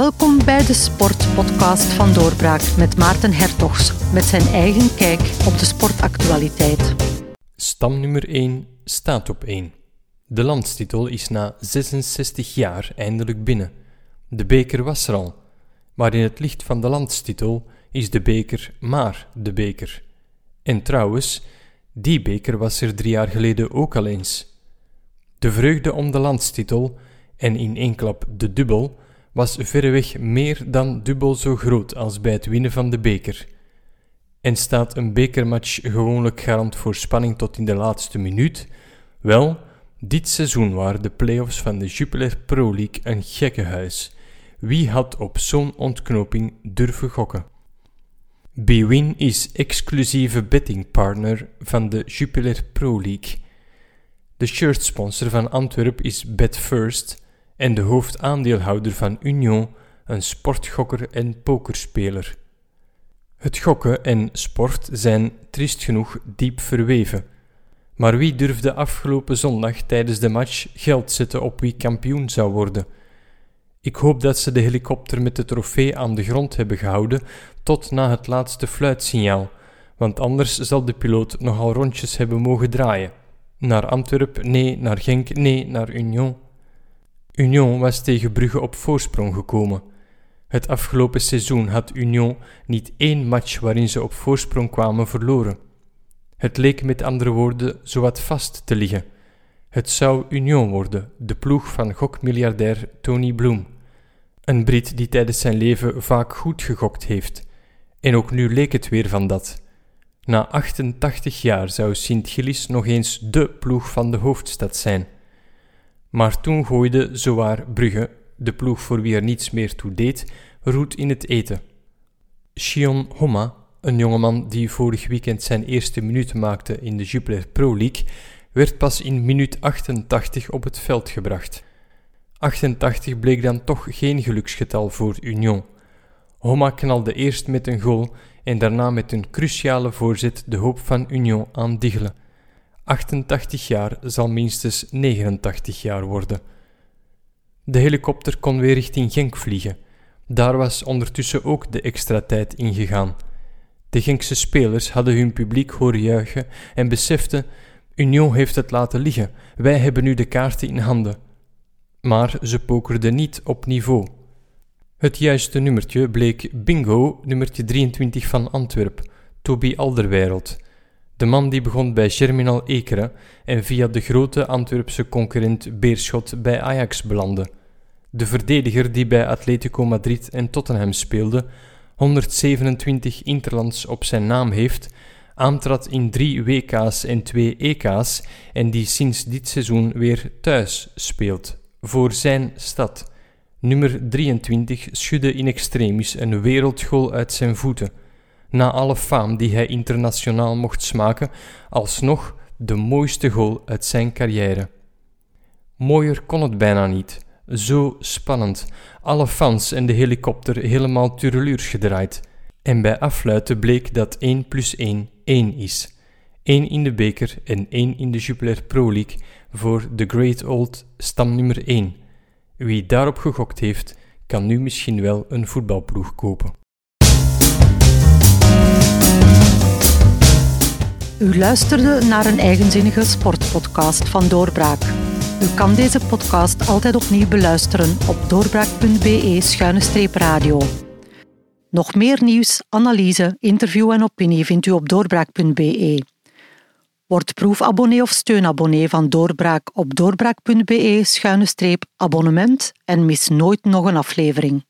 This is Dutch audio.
Welkom bij de Sportpodcast van Doorbraak met Maarten Hertogs, met zijn eigen kijk op de sportactualiteit. Stam nummer 1 staat op 1. De landstitel is na 66 jaar eindelijk binnen. De beker was er al, maar in het licht van de landstitel is de beker maar de beker. En trouwens, die beker was er drie jaar geleden ook al eens. De vreugde om de landstitel en in één klap de dubbel was verreweg meer dan dubbel zo groot als bij het winnen van de beker. En staat een bekermatch gewoonlijk garant voor spanning tot in de laatste minuut? Wel, dit seizoen waren de play-offs van de Jupiler Pro League een gekkenhuis. Wie had op zo'n ontknoping durven gokken? BWin is exclusieve bettingpartner van de Jupiler Pro League. De shirtsponsor van Antwerp is BetFirst en de hoofdaandeelhouder van Union, een sportgokker en pokerspeler. Het gokken en sport zijn triest genoeg diep verweven. Maar wie durfde afgelopen zondag tijdens de match geld zetten op wie kampioen zou worden? Ik hoop dat ze de helikopter met de trofee aan de grond hebben gehouden tot na het laatste fluitsignaal, want anders zal de piloot nogal rondjes hebben mogen draaien. Naar Antwerp, nee, naar Genk, nee, naar Union. Union was tegen Brugge op voorsprong gekomen. Het afgelopen seizoen had Union niet één match waarin ze op voorsprong kwamen verloren. Het leek met andere woorden zowat vast te liggen. Het zou Union worden, de ploeg van gokmiljardair Tony Bloom. Een Brit die tijdens zijn leven vaak goed gegokt heeft. En ook nu leek het weer van dat. Na 88 jaar zou Sint-Gillis nog eens de ploeg van de hoofdstad zijn. Maar toen gooide zowaar Brugge, de ploeg voor wie er niets meer toe deed, roet in het eten. Shion Homa, een jongeman die vorig weekend zijn eerste minuut maakte in de Jupiler Pro League, werd pas in minuut 88 op het veld gebracht. 88 bleek dan toch geen geluksgetal voor Union. Homa knalde eerst met een goal en daarna met een cruciale voorzet de hoop van Union aan Diggelen. 88 jaar zal minstens 89 jaar worden. De helikopter kon weer richting Genk vliegen. Daar was ondertussen ook de extra tijd ingegaan. De Genkse spelers hadden hun publiek horen juichen en beseften: Union heeft het laten liggen, wij hebben nu de kaarten in handen. Maar ze pokerden niet op niveau. Het juiste nummertje bleek Bingo, nummertje 23 van Antwerp, Toby Alderwereld. De man die begon bij Germinal Ekeren en via de grote Antwerpse concurrent Beerschot bij Ajax belandde. De verdediger die bij Atletico Madrid en Tottenham speelde, 127 interlands op zijn naam heeft, aantrad in drie WK's en twee EK's en die sinds dit seizoen weer thuis speelt, voor zijn stad. Nummer 23 schudde in extremis een wereldgoal uit zijn voeten na alle faam die hij internationaal mocht smaken, alsnog de mooiste goal uit zijn carrière. Mooier kon het bijna niet. Zo spannend. Alle fans en de helikopter helemaal tureluurs gedraaid. En bij afluiten bleek dat 1 plus 1 1 is. 1 in de beker en 1 in de Jupiler Pro League voor de Great Old stam nummer 1. Wie daarop gegokt heeft, kan nu misschien wel een voetbalploeg kopen. U luisterde naar een eigenzinnige sportpodcast van Doorbraak. U kan deze podcast altijd opnieuw beluisteren op doorbraak.be-radio. Nog meer nieuws, analyse, interview en opinie vindt u op doorbraak.be. Word proefabonnee of steunabonnee van Doorbraak op doorbraak.be-abonnement en mis nooit nog een aflevering.